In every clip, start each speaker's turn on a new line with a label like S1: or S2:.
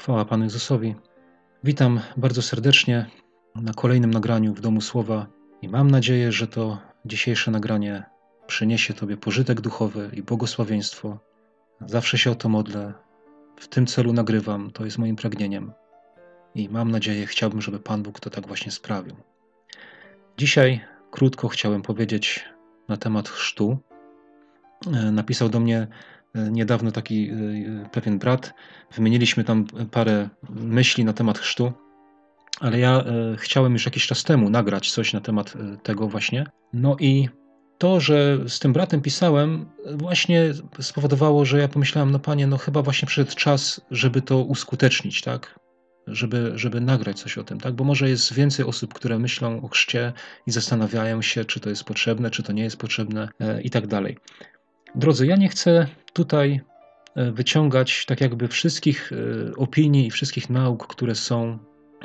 S1: Chwała Panu Jezusowi. Witam bardzo serdecznie na kolejnym nagraniu w Domu Słowa i mam nadzieję, że to dzisiejsze nagranie przyniesie Tobie pożytek duchowy i błogosławieństwo. Zawsze się o to modlę. W tym celu nagrywam, to jest moim pragnieniem. I mam nadzieję, chciałbym, żeby Pan Bóg to tak właśnie sprawił. Dzisiaj krótko chciałem powiedzieć na temat chrztu. E, napisał do mnie niedawno taki e, pewien brat. Wymieniliśmy tam parę myśli na temat chrztu, ale ja e, chciałem już jakiś czas temu nagrać coś na temat tego właśnie. No i to, że z tym bratem pisałem, właśnie spowodowało, że ja pomyślałem, no panie, no chyba właśnie przyszedł czas, żeby to uskutecznić, tak? Żeby, żeby nagrać coś o tym, tak? Bo może jest więcej osób, które myślą o chrzcie i zastanawiają się, czy to jest potrzebne, czy to nie jest potrzebne i tak dalej. Drodzy, ja nie chcę tutaj e, wyciągać tak jakby wszystkich e, opinii i wszystkich nauk, które są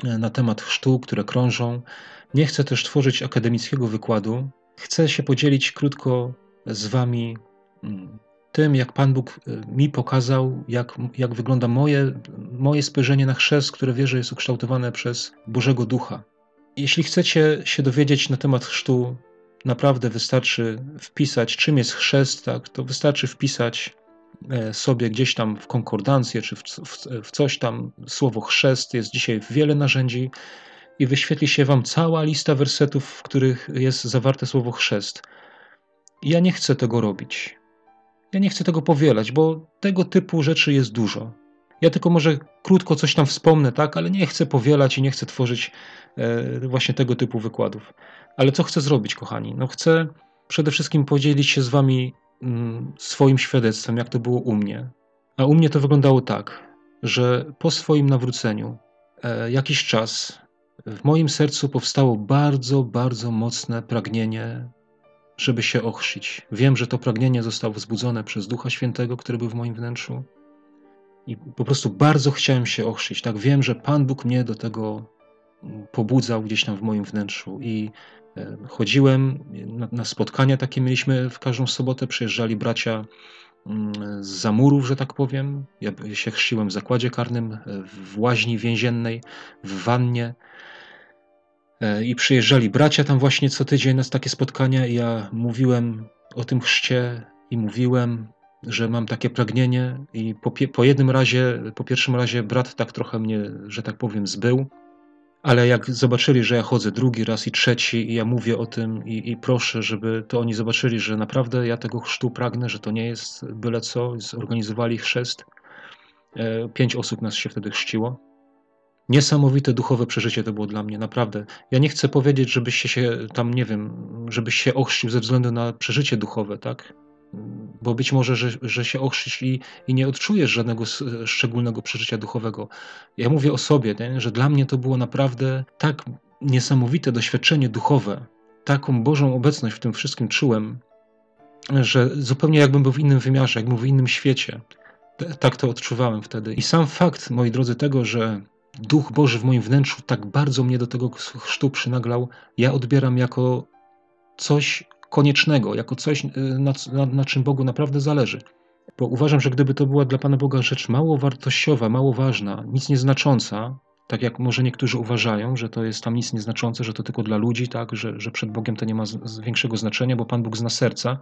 S1: e, na temat chrztu, które krążą. Nie chcę też tworzyć akademickiego wykładu. Chcę się podzielić krótko z Wami mm, tym, jak Pan Bóg mi pokazał, jak, jak wygląda moje, moje spojrzenie na chrzest, które wierzę jest ukształtowane przez Bożego Ducha. Jeśli chcecie się dowiedzieć na temat chrztu, naprawdę wystarczy wpisać, czym jest chrzest, tak, to wystarczy wpisać e, sobie gdzieś tam w konkordancję czy w, w, w coś tam słowo chrzest. Jest dzisiaj wiele narzędzi i wyświetli się Wam cała lista wersetów, w których jest zawarte słowo chrzest. Ja nie chcę tego robić. Ja nie chcę tego powielać, bo tego typu rzeczy jest dużo. Ja tylko może krótko coś tam wspomnę, tak, ale nie chcę powielać i nie chcę tworzyć e, właśnie tego typu wykładów. Ale co chcę zrobić, kochani? No chcę przede wszystkim podzielić się z wami mm, swoim świadectwem, jak to było u mnie. A u mnie to wyglądało tak, że po swoim nawróceniu e, jakiś czas w moim sercu powstało bardzo, bardzo mocne pragnienie, żeby się ochrzcić. Wiem, że to pragnienie zostało wzbudzone przez Ducha Świętego, który był w moim wnętrzu. I po prostu bardzo chciałem się ochrzcić. Tak wiem, że Pan Bóg mnie do tego pobudzał gdzieś tam w moim wnętrzu. I chodziłem na, na spotkania takie mieliśmy w każdą sobotę. Przyjeżdżali bracia mm, z zamurów, że tak powiem. Ja się chrzciłem w zakładzie karnym, e, w łaźni więziennej, w wannie. E, I przyjeżdżali bracia tam właśnie co tydzień na takie spotkania. I ja mówiłem o tym chrzcie i mówiłem że mam takie pragnienie i po, po jednym razie, po pierwszym razie brat tak trochę mnie, że tak powiem, zbył, ale jak zobaczyli, że ja chodzę drugi raz i trzeci i ja mówię o tym i, i, proszę, żeby to oni zobaczyli, że naprawdę ja tego chrztu pragnę, że to nie jest byle co, zorganizowali chrzest. E, pięć osób nas się wtedy chrzciło. Niesamowite duchowe przeżycie to było dla mnie, naprawdę. Ja nie chcę powiedzieć, żebyś się tam, nie wiem, żebyś się ochrzcił ze względu na przeżycie duchowe, tak? Bo być może, że, że się ochrzcisz i, i nie odczujesz żadnego szczególnego przeżycia duchowego. Ja mówię o sobie, nie? że dla mnie to było naprawdę tak niesamowite doświadczenie duchowe, taką Bożą obecność w tym wszystkim czułem, że zupełnie jakbym był w innym wymiarze, jakbym był w innym świecie. Tak to odczuwałem wtedy. I sam fakt, moi drodzy, tego, że Duch Boży w moim wnętrzu tak bardzo mnie do tego chrztu przynaglał, ja odbieram jako coś koniecznego, jako coś, y, na, na, na czym Bogu naprawdę zależy. Bo uważam, że gdyby to była dla Pana Boga rzecz mało wartościowa, mało ważna, nic nieznacząca, tak jak może niektórzy uważają, że to jest tam nic nieznaczące, że to tylko dla ludzi, tak, że, że przed Bogiem to nie ma z, z większego znaczenia, bo Pan Bóg zna serca.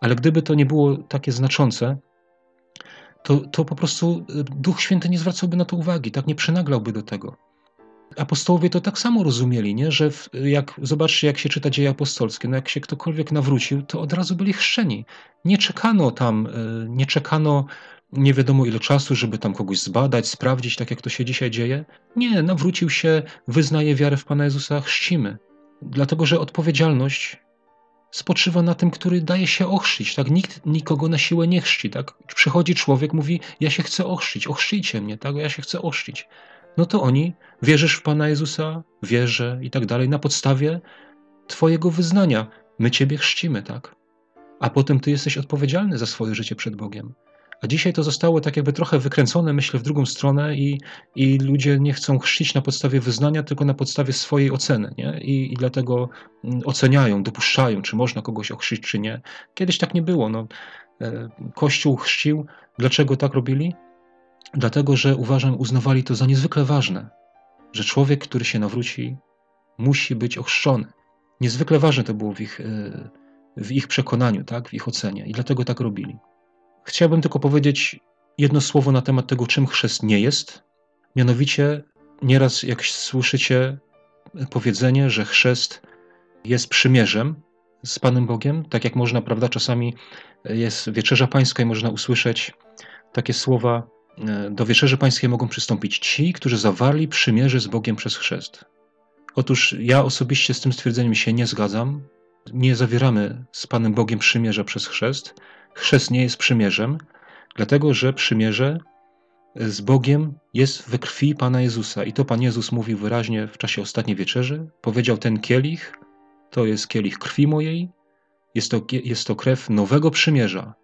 S1: Ale gdyby to nie było takie znaczące, to, to po prostu y, Duch Święty nie zwracałby na to uwagi, tak nie przynaglałby do tego apostołowie to tak samo rozumieli, nie? że w, jak zobaczcie, jak się czyta dzieje apostolskie, no jak się ktokolwiek nawrócił, to od razu byli chrzczeni. Nie czekano tam, e, nie czekano nie wiadomo ile czasu, żeby tam kogoś zbadać, sprawdzić, tak jak to się dzisiaj dzieje. Nie, nawrócił się, wyznaje wiarę w Pana Jezusa, chrzcimy. Dlatego, że odpowiedzialność spoczywa na tym, który daje się ochrzcić. Tak? Nikt nikogo na siłę nie chrzci. Tak? Przychodzi człowiek, mówi, ja się chcę ochrzcić, ochrzcijcie mnie, tak? ja się chcę ochrzcić no to oni wierzysz w Pana Jezusa, wierzę i tak dalej, na podstawie Twojego wyznania. My Ciebie chrzcimy, tak? A potem Ty jesteś odpowiedzialny za swoje życie przed Bogiem. A dzisiaj to zostało tak jakby trochę wykręcone, myślę, w drugą stronę i, i ludzie nie chcą chrzcić na podstawie wyznania, tylko na podstawie swojej oceny, nie? I, i dlatego mm, oceniają, dopuszczają, czy można kogoś ochrzcić, czy nie. Kiedyś tak nie było, no. E, Kościół chrzcił. Dlaczego tak robili? Dlatego że uważam, uznawali to za niezwykle ważne, że człowiek, który się nawróci, musi być ochrzczony. Niezwykle ważne to było w ich, e, w ich przekonaniu, tak, w ich ocenie i dlatego tak robili. Chciałbym tylko powiedzieć jedno słowo na temat tego, czym chrzest nie jest. Mianowicie, nieraz jak słyszycie powiedzenie, że chrzest jest przymierzem z Panem Bogiem, tak jak można, prawda, czasami jest wieczerza pańska i można usłyszeć takie słowa, do wieczerzy pańskiej mogą przystąpić ci, którzy zawarli przymierze z Bogiem przez chrzest. Otóż ja osobiście z tym stwierdzeniem się nie zgadzam. Nie zawieramy z Panem Bogiem przymierza przez chrzest. Chrzest nie jest przymierzem, dlatego że przymierze z Bogiem jest we krwi Pana Jezusa. I to Pan Jezus mówił wyraźnie w czasie ostatniej wieczerzy. Powiedział: Ten kielich to jest kielich krwi mojej, jest to, jest to krew nowego przymierza,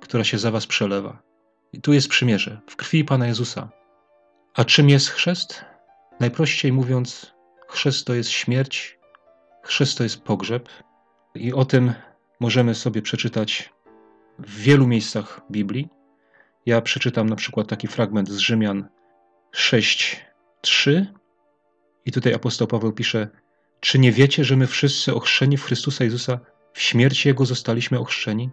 S1: która się za Was przelewa. I tu jest przymierze w krwi Pana Jezusa. A czym jest chrzest? Najprościej mówiąc, chrzest to jest śmierć, chrzest to jest pogrzeb. I o tym możemy sobie przeczytać w wielu miejscach Biblii. Ja przeczytam na przykład taki fragment z Rzymian 6:3 i tutaj apostoł Paweł pisze: Czy nie wiecie, że my wszyscy ochrzczeni w Chrystusa Jezusa w śmierci Jego zostaliśmy ochrzczeni?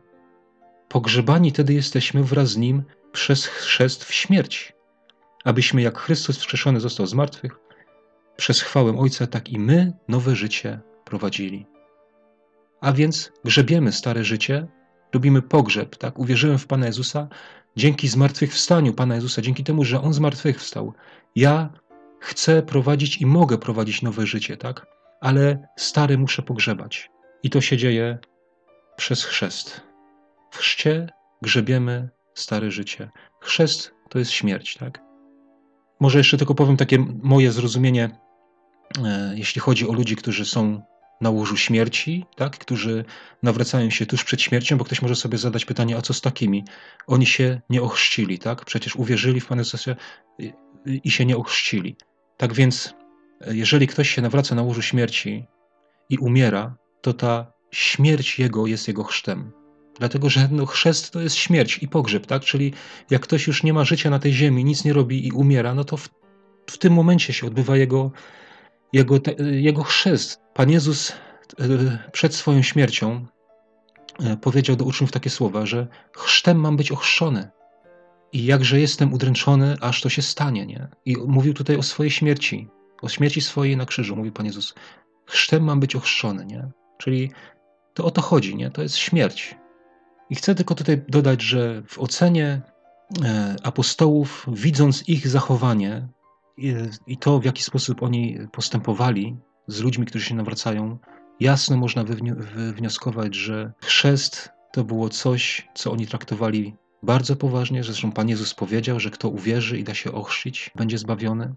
S1: Pogrzebani tedy jesteśmy wraz z Nim przez chrzest w śmierć, abyśmy jak Chrystus wskrzeszony został z martwych, przez chwałę Ojca, tak i my nowe życie prowadzili. A więc grzebiemy stare życie, robimy pogrzeb, tak? Uwierzyłem w Pana Jezusa, dzięki zmartwychwstaniu Pana Jezusa, dzięki temu, że On zmartwychwstał. Ja chcę prowadzić i mogę prowadzić nowe życie, tak? Ale stary muszę pogrzebać. I to się dzieje przez chrzest. W chrzcie grzebiemy stare życie. Chrzest to jest śmierć, tak? Może jeszcze tylko powiem takie moje zrozumienie, e, jeśli chodzi o ludzi, którzy są na łożu śmierci, tak? którzy nawracają się tuż przed śmiercią, bo ktoś może sobie zadać pytanie, a co z takimi? Oni się nie ochrzcili, tak? Przecież uwierzyli w Pana Jezusa i się nie ochrzcili. Tak więc, jeżeli ktoś się nawraca na łożu śmierci i umiera, to ta śmierć jego jest jego chrztem. Dlatego, że no, chrzest to jest śmierć i pogrzeb, tak? Czyli jak ktoś już nie ma życia na tej ziemi, nic nie robi i umiera, no to w, w tym momencie się odbywa jego, jego, te, jego chrzest. Pan Jezus e, przed swoją śmiercią e, powiedział do uczniów takie słowa, że chrztem mam być ochrzczony. I jakże jestem udręczony, aż to się stanie, nie? I mówił tutaj o swojej śmierci, o śmierci swojej na krzyżu, mówi Pan Jezus. Chrztem mam być ochrzczony, nie? Czyli to o to chodzi, nie? To jest śmierć. I chcę tylko tutaj dodać, że w ocenie e, apostołów, widząc ich zachowanie i to, w jaki sposób oni postępowali z ludźmi, którzy się nawracają, jasno można wywnioskować, że chrzest to było coś, co oni traktowali bardzo poważnie. Zresztą Pan Jezus powiedział, że kto uwierzy i da się ochrzcić, będzie zbawiony.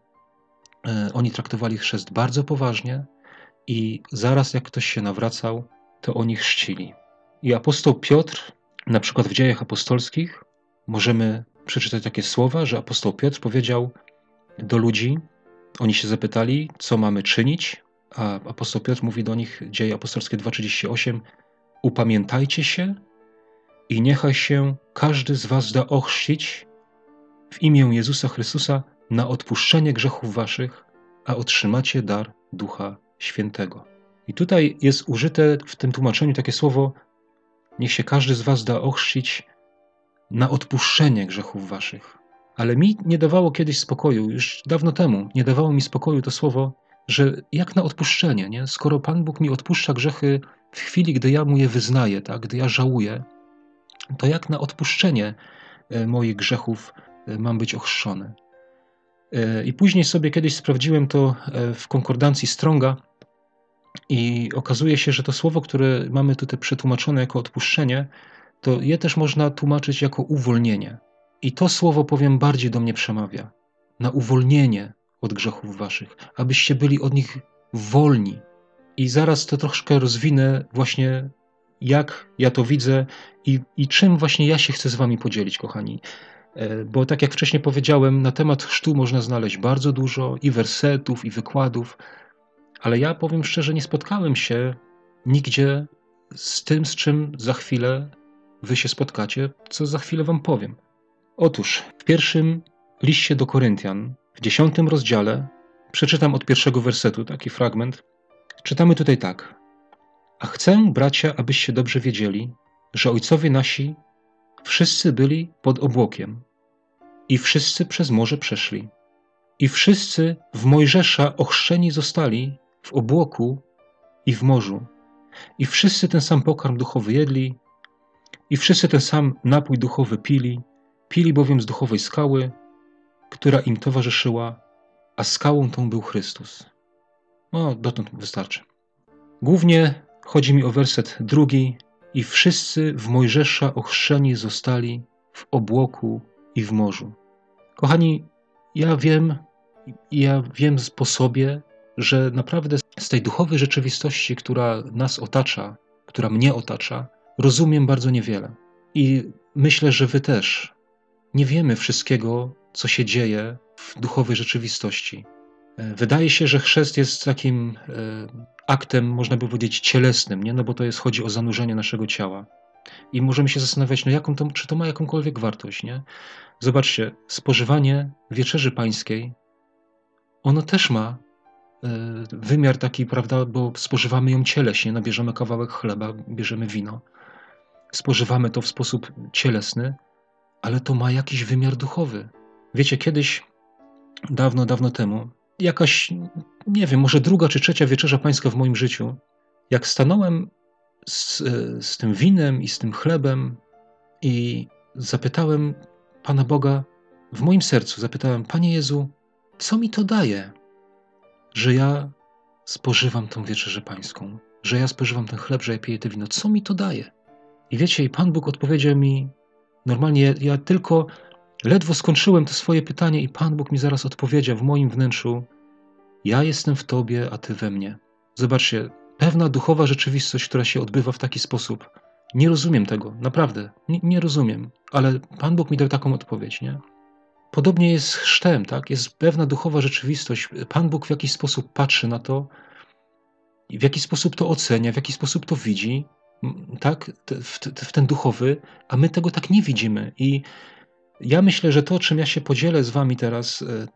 S1: E, oni traktowali chrzest bardzo poważnie i zaraz jak ktoś się nawracał, to oni chrzcili. I apostoł Piotr, na przykład w dziejach apostolskich, możemy przeczytać takie słowa, że apostoł Piotr powiedział do ludzi, oni się zapytali, co mamy czynić, a apostoł Piotr mówi do nich, dzieje apostolskie 2,38, upamiętajcie się i niechaj się każdy z was da ochrzcić w imię Jezusa Chrystusa na odpuszczenie grzechów waszych, a otrzymacie dar Ducha Świętego. I tutaj jest użyte w tym tłumaczeniu takie słowo: Niech się każdy z was da ochrzcić na odpuszczenie grzechów waszych. Ale mi nie dawało kiedyś spokoju, już dawno temu, nie dawało mi spokoju to słowo, że jak na odpuszczenie, nie? skoro Pan Bóg mi odpuszcza grzechy w chwili, gdy ja mu je wyznaję, tak? gdy ja żałuję, to jak na odpuszczenie e, moich grzechów e, mam być ochrzczony. E, I później sobie kiedyś sprawdziłem to w konkordancji Stronga i okazuje się, że to słowo, które mamy tutaj przetłumaczone jako odpuszczenie, to je też można tłumaczyć jako uwolnienie. I to słowo, powiem, bardziej do mnie przemawia. Na uwolnienie od grzechów waszych, abyście byli od nich wolni. I zaraz to troszkę rozwinę, właśnie jak ja to widzę i, i czym właśnie ja się chcę z wami podzielić, kochani. E, bo tak jak wcześniej powiedziałem, na temat chrztu można znaleźć bardzo dużo i wersetów, i wykładów, ale ja powiem szczerze, nie spotkałem się nigdzie z tym, z czym za chwilę wy się spotkacie, co za chwilę wam powiem. Otóż w pierwszym liście do Koryntian w dziesiątym rozdziale, przeczytam od pierwszego wersetu taki fragment. Czytamy tutaj tak. A chcę, bracia, abyście dobrze wiedzieli, że ojcowie nasi wszyscy byli pod obłokiem i wszyscy przez morze przeszli. I wszyscy w Mojżesza ochrzczeni zostali w obłoku i w morzu. I wszyscy ten sam pokarm duchowy jedli, i wszyscy ten sam napój duchowy pili, pili bowiem z duchowej skały, która im towarzyszyła, a skałą tą był Chrystus. No, dotąd wystarczy. Głównie chodzi mi o werset drugi. I wszyscy w Mojżesza ochrzczeni zostali w obłoku i w morzu. Kochani, ja wiem, ja wiem po sobie, że naprawdę z tej duchowej rzeczywistości, która nas otacza, która mnie otacza, rozumiem bardzo niewiele. I myślę, że Wy też nie wiemy wszystkiego, co się dzieje w duchowej rzeczywistości. E, wydaje się, że chrzest jest takim e, aktem, można by powiedzieć, cielesnym, nie? no bo to jest, chodzi o zanurzenie naszego ciała. I możemy się zastanawiać, no jaką to, czy to ma jakąkolwiek wartość. Nie? Zobaczcie, spożywanie wieczerzy pańskiej, ono też ma wymiar taki, prawda, bo spożywamy ją cieleśnie, no bierzemy kawałek chleba, bierzemy wino, spożywamy to w sposób cielesny, ale to ma jakiś wymiar duchowy. Wiecie, kiedyś, dawno, dawno temu, jakaś, nie wiem, może druga czy trzecia wieczerza pańska w moim życiu, jak stanąłem z, z tym winem i z tym chlebem i zapytałem Pana Boga w moim sercu, zapytałem, Panie Jezu, co mi to daje, że ja spożywam tą wieczerzę pańską, że ja spożywam ten chleb, że ja piję to wino, co mi to daje? I wiecie, i Pan Bóg odpowiedział mi, normalnie ja, tylko ledwo skończyłem to swoje pytanie i Pan Bóg mi zaraz odpowiedział w moim wnętrzu, ja jestem w Tobie, a Ty we mnie. Zobaczcie, pewna duchowa rzeczywistość, która się odbywa w taki sposób. Nie rozumiem tego, naprawdę, nie, nie rozumiem, ale Pan Bóg mi dał taką odpowiedź, nie? Podobnie jest z chrztem, tak? Jest pewna duchowa rzeczywistość. Pan Bóg w jakiś sposób patrzy na to, w jaki sposób to ocenia, w jaki sposób to widzi, tak? W, w ten duchowy, a my tego tak nie widzimy. I ja myślę, że to, czym ja się podzielę z Wami teraz, e,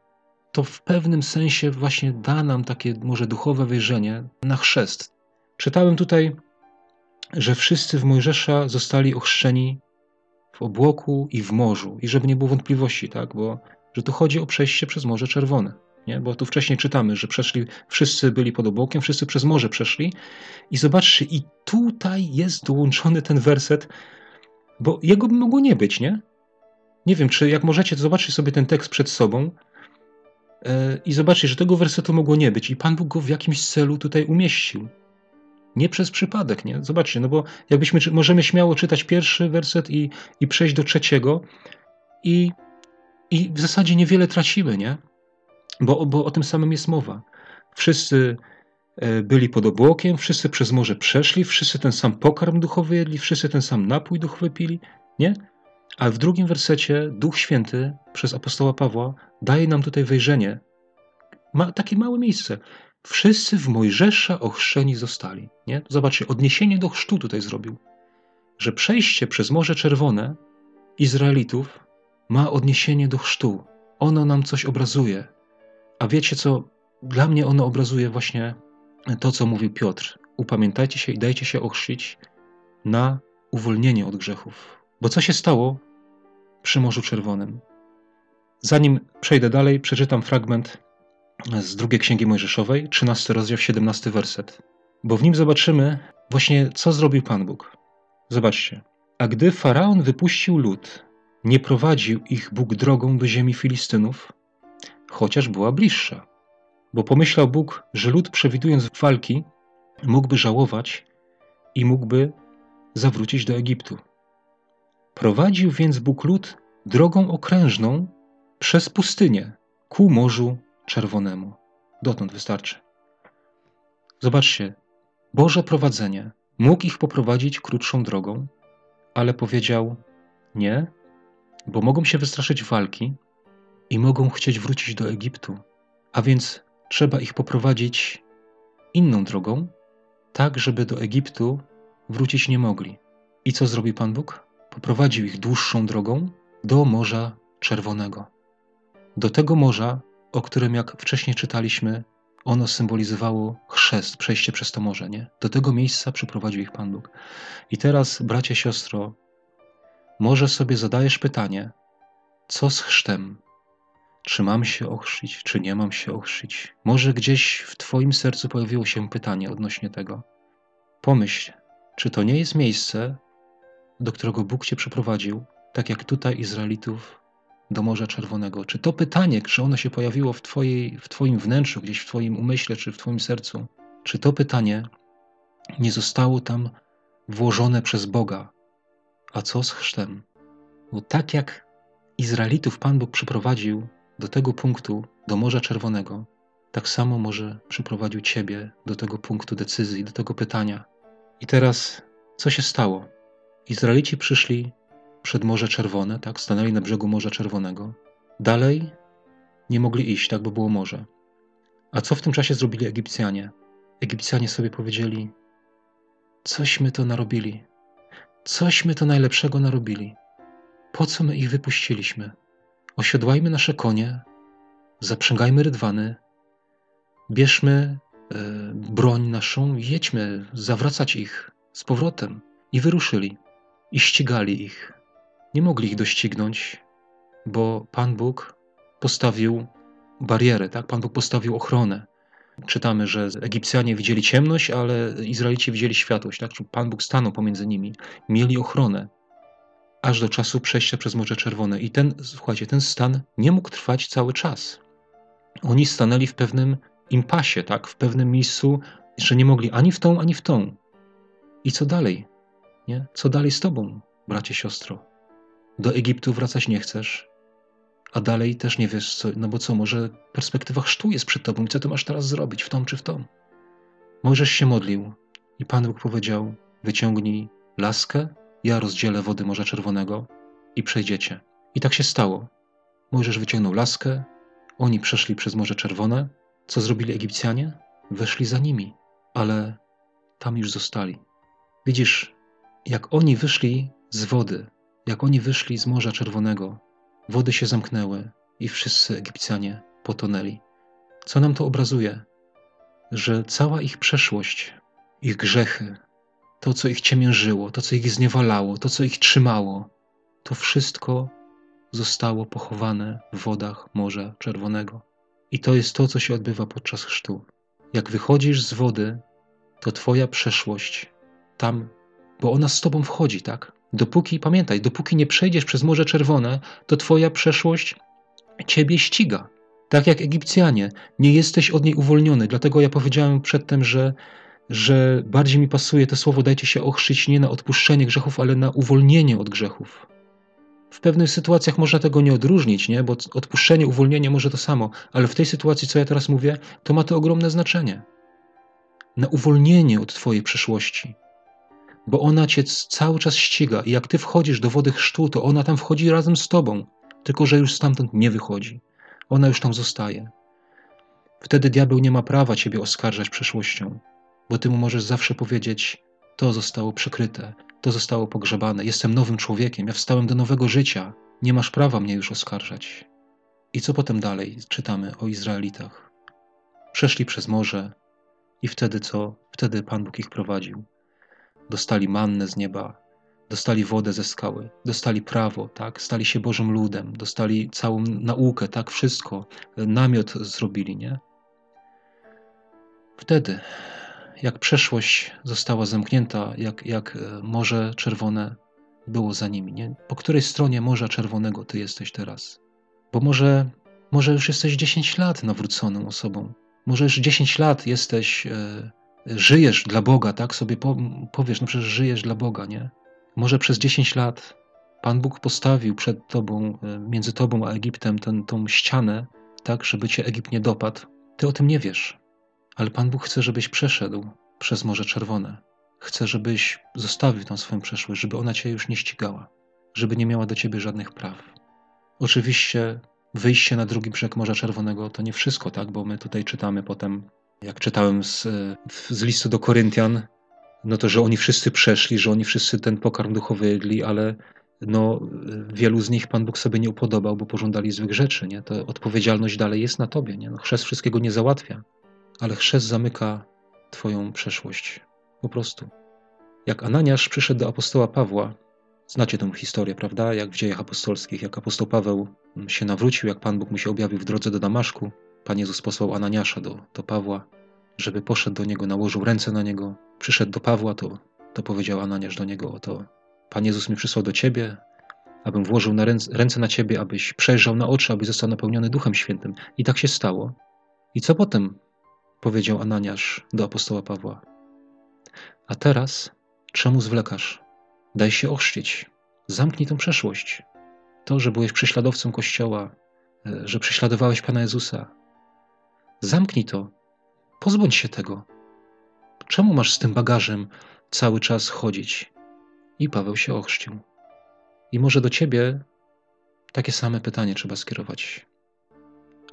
S1: to w pewnym sensie właśnie da nam takie może duchowe wejrzenie na chrzest. Czytałem tutaj, że wszyscy w Mojżesza zostali ochrzczeni obłoku i w morzu. I żeby nie było wątpliwości, tak? Bo że tu chodzi o przejście przez Morze Czerwone. Nie? Bo tu wcześniej czytamy, że przeszli, wszyscy byli pod obłokiem, wszyscy przez morze przeszli. I zobaczcie, i tutaj jest dołączony ten werset, bo jego by mogło nie być, nie? Nie wiem, czy jak możecie, to zobaczcie sobie ten tekst przed sobą e, i zobaczcie, że tego wersetu mogło nie być i Pan Bóg go w jakimś celu tutaj umieścił. Nie przez przypadek, nie? Zobaczcie, no bo jakbyśmy, możemy śmiało czytać pierwszy werset i, i przejść do trzeciego i, i w zasadzie niewiele tracimy, nie? Bo, bo o tym samym jest mowa. Wszyscy e, byli pod obłokiem, wszyscy przez morze przeszli, wszyscy ten sam pokarm duchowy jedli, wszyscy ten sam napój duchowy pili, nie? A w drugim wersecie Duch Święty przez apostoła Pawła daje nam tutaj wejrzenie. Ma takie małe miejsce. Wszyscy w Mojżesza ochrzczeni zostali. Nie? Zobaczcie, odniesienie do chrztu tutaj zrobił. Że przejście przez Morze Czerwone Izraelitów ma odniesienie do chrztu. Ono nam coś obrazuje. A wiecie co? Dla mnie ono obrazuje właśnie to, co mówił Piotr. Upamiętajcie się i dajcie się ochrzcić na uwolnienie od grzechów. Bo co się stało przy Morzu Czerwonym? Zanim przejdę dalej, przeczytam fragment z drugiej Księgi Mojżeszowej, 13 rozdział, 17 werset. Bo w nim zobaczymy właśnie, co zrobił Pan Bóg. Zobaczcie. A gdy Faraon wypuścił lud, nie prowadził ich Bóg drogą do ziemi Filistynów, chociaż była bliższa. Bo pomyślał Bóg, że lud przewidując walki, mógłby żałować i mógłby zawrócić do Egiptu. Prowadził więc Bóg lud drogą okrężną przez pustynię ku Morzu Czerwonemu. Dotąd wystarczy. Zobaczcie, Boże prowadzenie mógł ich poprowadzić krótszą drogą, ale powiedział nie, bo mogą się wystraszyć walki i mogą chcieć wrócić do Egiptu, a więc trzeba ich poprowadzić inną drogą, tak żeby do Egiptu wrócić nie mogli. I co zrobi Pan Bóg? poprowadził ich dłuższą drogą do Morza Czerwonego. do tego morza, o którym, jak wcześniej czytaliśmy, ono symbolizowało chrzest, przejście przez to morze, nie? Do tego miejsca przyprowadził ich Pan Bóg. I teraz, bracie, siostro, może sobie zadajesz pytanie, co z chrztem? Czy mam się ochrzcić, czy nie mam się ochrzcić? Może gdzieś w Twoim sercu pojawiło się pytanie odnośnie tego. Pomyśl, czy to nie jest miejsce, do którego Bóg Cię przeprowadził, tak jak tutaj Izraelitów do Morza Czerwonego? Czy to pytanie, czy ono się pojawiło w, twojej, w Twoim wnętrzu, gdzieś w Twoim umyśle, czy w Twoim sercu, czy to pytanie nie zostało tam włożone przez Boga? A co z chrztem? Bo tak jak Izraelitów Pan Bóg przyprowadził do tego punktu, do Morza Czerwonego, tak samo może przyprowadził Ciebie do tego punktu decyzji, do tego pytania. I teraz, co się stało? Izraelici przyszli przed Morze Czerwone, tak, stanęli na brzegu Morza Czerwonego. Dalej nie mogli iść, tak, bo było morze. A co w tym czasie zrobili Egipcjanie? Egipcjanie sobie powiedzieli: Cośmy to narobili, cośmy to najlepszego narobili. Po co my ich wypuściliśmy? Osiodłajmy nasze konie, zaprzęgajmy rydwany, bierzmy e, broń naszą i jedźmy zawracać ich z powrotem. I wyruszyli i ścigali ich. Nie mogli ich doścignąć, bo Pan Bóg postawił barierę, tak? Pan Bóg postawił ochronę. Czytamy, że Egipcjanie widzieli ciemność, ale Izraelici widzieli światłość, tak? Pan Bóg stanął pomiędzy nimi, mieli ochronę aż do czasu przejścia przez Morze Czerwone. I ten, słuchajcie, ten stan nie mógł trwać cały czas. Oni stanęli w pewnym impasie, tak? W pewnym miejscu, że nie mogli ani w tą, ani w tą. I co dalej? Nie? Co dalej z tobą, bracie, siostro? Do Egiptu wracać nie chcesz, a dalej też nie wiesz, co, no bo co, może perspektywa chrztu jest przed tobą i co ty masz teraz zrobić, w tą czy w tą? Możesz się modlił i Pan Bóg powiedział, wyciągnij laskę, ja rozdzielę wody Morza Czerwonego i przejdziecie. I tak się stało. Mojżesz wyciągnął laskę, oni przeszli przez Morze Czerwone. Co zrobili Egipcjanie? Weszli za nimi, ale tam już zostali. Widzisz, jak oni wyszli z wody, jak oni wyszli z Morza Czerwonego, wody się zamknęły i wszyscy Egipcjanie potonęli. Co nam to obrazuje? Że cała ich przeszłość, ich grzechy, to, co ich ciemiężyło, to, co ich zniewalało, to, co ich trzymało, to wszystko zostało pochowane w wodach Morza Czerwonego. I to jest to, co się odbywa podczas chrztu. Jak wychodzisz z wody, to Twoja przeszłość tam, bo ona z Tobą wchodzi, tak? Dopóki, pamiętaj, dopóki nie przejdziesz przez Morze Czerwone, to Twoja przeszłość Ciebie ściga. Tak jak Egipcjanie, nie jesteś od niej uwolniony. Dlatego ja powiedziałem przedtem, że że bardziej mi pasuje to słowo dajcie się ochrzyć nie na odpuszczenie grzechów, ale na uwolnienie od grzechów. W pewnych sytuacjach można tego nie odróżnić, nie? bo odpuszczenie, uwolnienie może to samo, ale w tej sytuacji, co ja teraz mówię, to ma to ogromne znaczenie. Na uwolnienie od Twojej przeszłości, bo ona Cię cały czas ściga i jak Ty wchodzisz do wody chrztu, to ona tam wchodzi razem z Tobą, tylko że już stamtąd nie wychodzi. Ona już tam zostaje. Wtedy diabeł nie ma prawa Ciebie oskarżać przeszłością bo ty mu możesz zawsze powiedzieć: To zostało przykryte, to zostało pogrzebane, jestem nowym człowiekiem, ja wstałem do nowego życia, nie masz prawa mnie już oskarżać. I co potem dalej czytamy o Izraelitach? Przeszli przez morze i wtedy co? Wtedy Pan Bóg ich prowadził. Dostali mannę z nieba, dostali wodę ze skały, dostali prawo, tak? Stali się Bożym ludem, dostali całą naukę, tak? Wszystko. Namiot zrobili, nie? Wtedy jak przeszłość została zamknięta, jak, jak e, Morze Czerwone było za nimi. Nie? Po której stronie Morza Czerwonego ty jesteś teraz? Bo może, może już jesteś 10 lat nawróconą osobą. Może już 10 lat jesteś, e, żyjesz dla Boga, tak? Sobie po, powiesz, no przecież żyjesz dla Boga, nie? Może przez 10 lat Pan Bóg postawił przed tobą, e, między tobą a Egiptem ten, tą ścianę, tak, żeby cię Egipt nie dopadł. Ty o tym nie wiesz. Ale Pan Bóg chce, żebyś przeszedł przez Morze Czerwone. Chce, żebyś zostawił tą swoją przeszłość, żeby ona cię już nie ścigała, żeby nie miała do ciebie żadnych praw. Oczywiście wyjście na drugi brzeg Morza Czerwonego to nie wszystko, tak? Bo my tutaj czytamy potem, jak czytałem z, z listu do Koryntian, no to, że oni wszyscy przeszli, że oni wszyscy ten pokarm duchowy jedli, ale no, wielu z nich Pan Bóg sobie nie upodobał, bo pożądali złych rzeczy. Nie? To odpowiedzialność dalej jest na tobie. Nie? No, chrzest wszystkiego nie załatwia, ale chrzest zamyka Twoją przeszłość. Po prostu. Jak Ananiasz przyszedł do apostoła Pawła, znacie tę historię, prawda? Jak w dziejach apostolskich, jak apostoł Paweł się nawrócił, jak Pan Bóg mu się objawił w drodze do Damaszku, Pan Jezus posłał Ananiasza do, do Pawła, żeby poszedł do niego, nałożył ręce na niego. Przyszedł do Pawła, to, to powiedział Ananiasz do niego: Oto Pan Jezus mnie przysłał do ciebie, abym włożył na ręce, ręce na ciebie, abyś przejrzał na oczy, abyś został napełniony Duchem Świętym. I tak się stało. I co potem? powiedział Ananiasz do apostoła Pawła. A teraz czemu zwlekasz? Daj się ochrzcić. Zamknij tę przeszłość. To, że byłeś prześladowcą Kościoła, e, że prześladowałeś Pana Jezusa. Zamknij to. Pozbądź się tego. Czemu masz z tym bagażem cały czas chodzić? I Paweł się ochrzcił. I może do ciebie takie same pytanie trzeba skierować.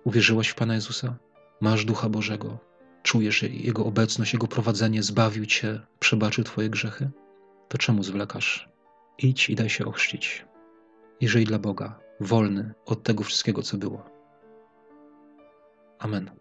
S1: Uwierzyłaś w Pana Jezusa? Masz Ducha Bożego? Czujesz Jego obecność, Jego prowadzenie, zbawił cię, przebaczył twoje grzechy? To czemu zwlekasz? Idź i daj się ochrzcić. I żyj dla Boga, wolny od tego wszystkiego, co było. Amen.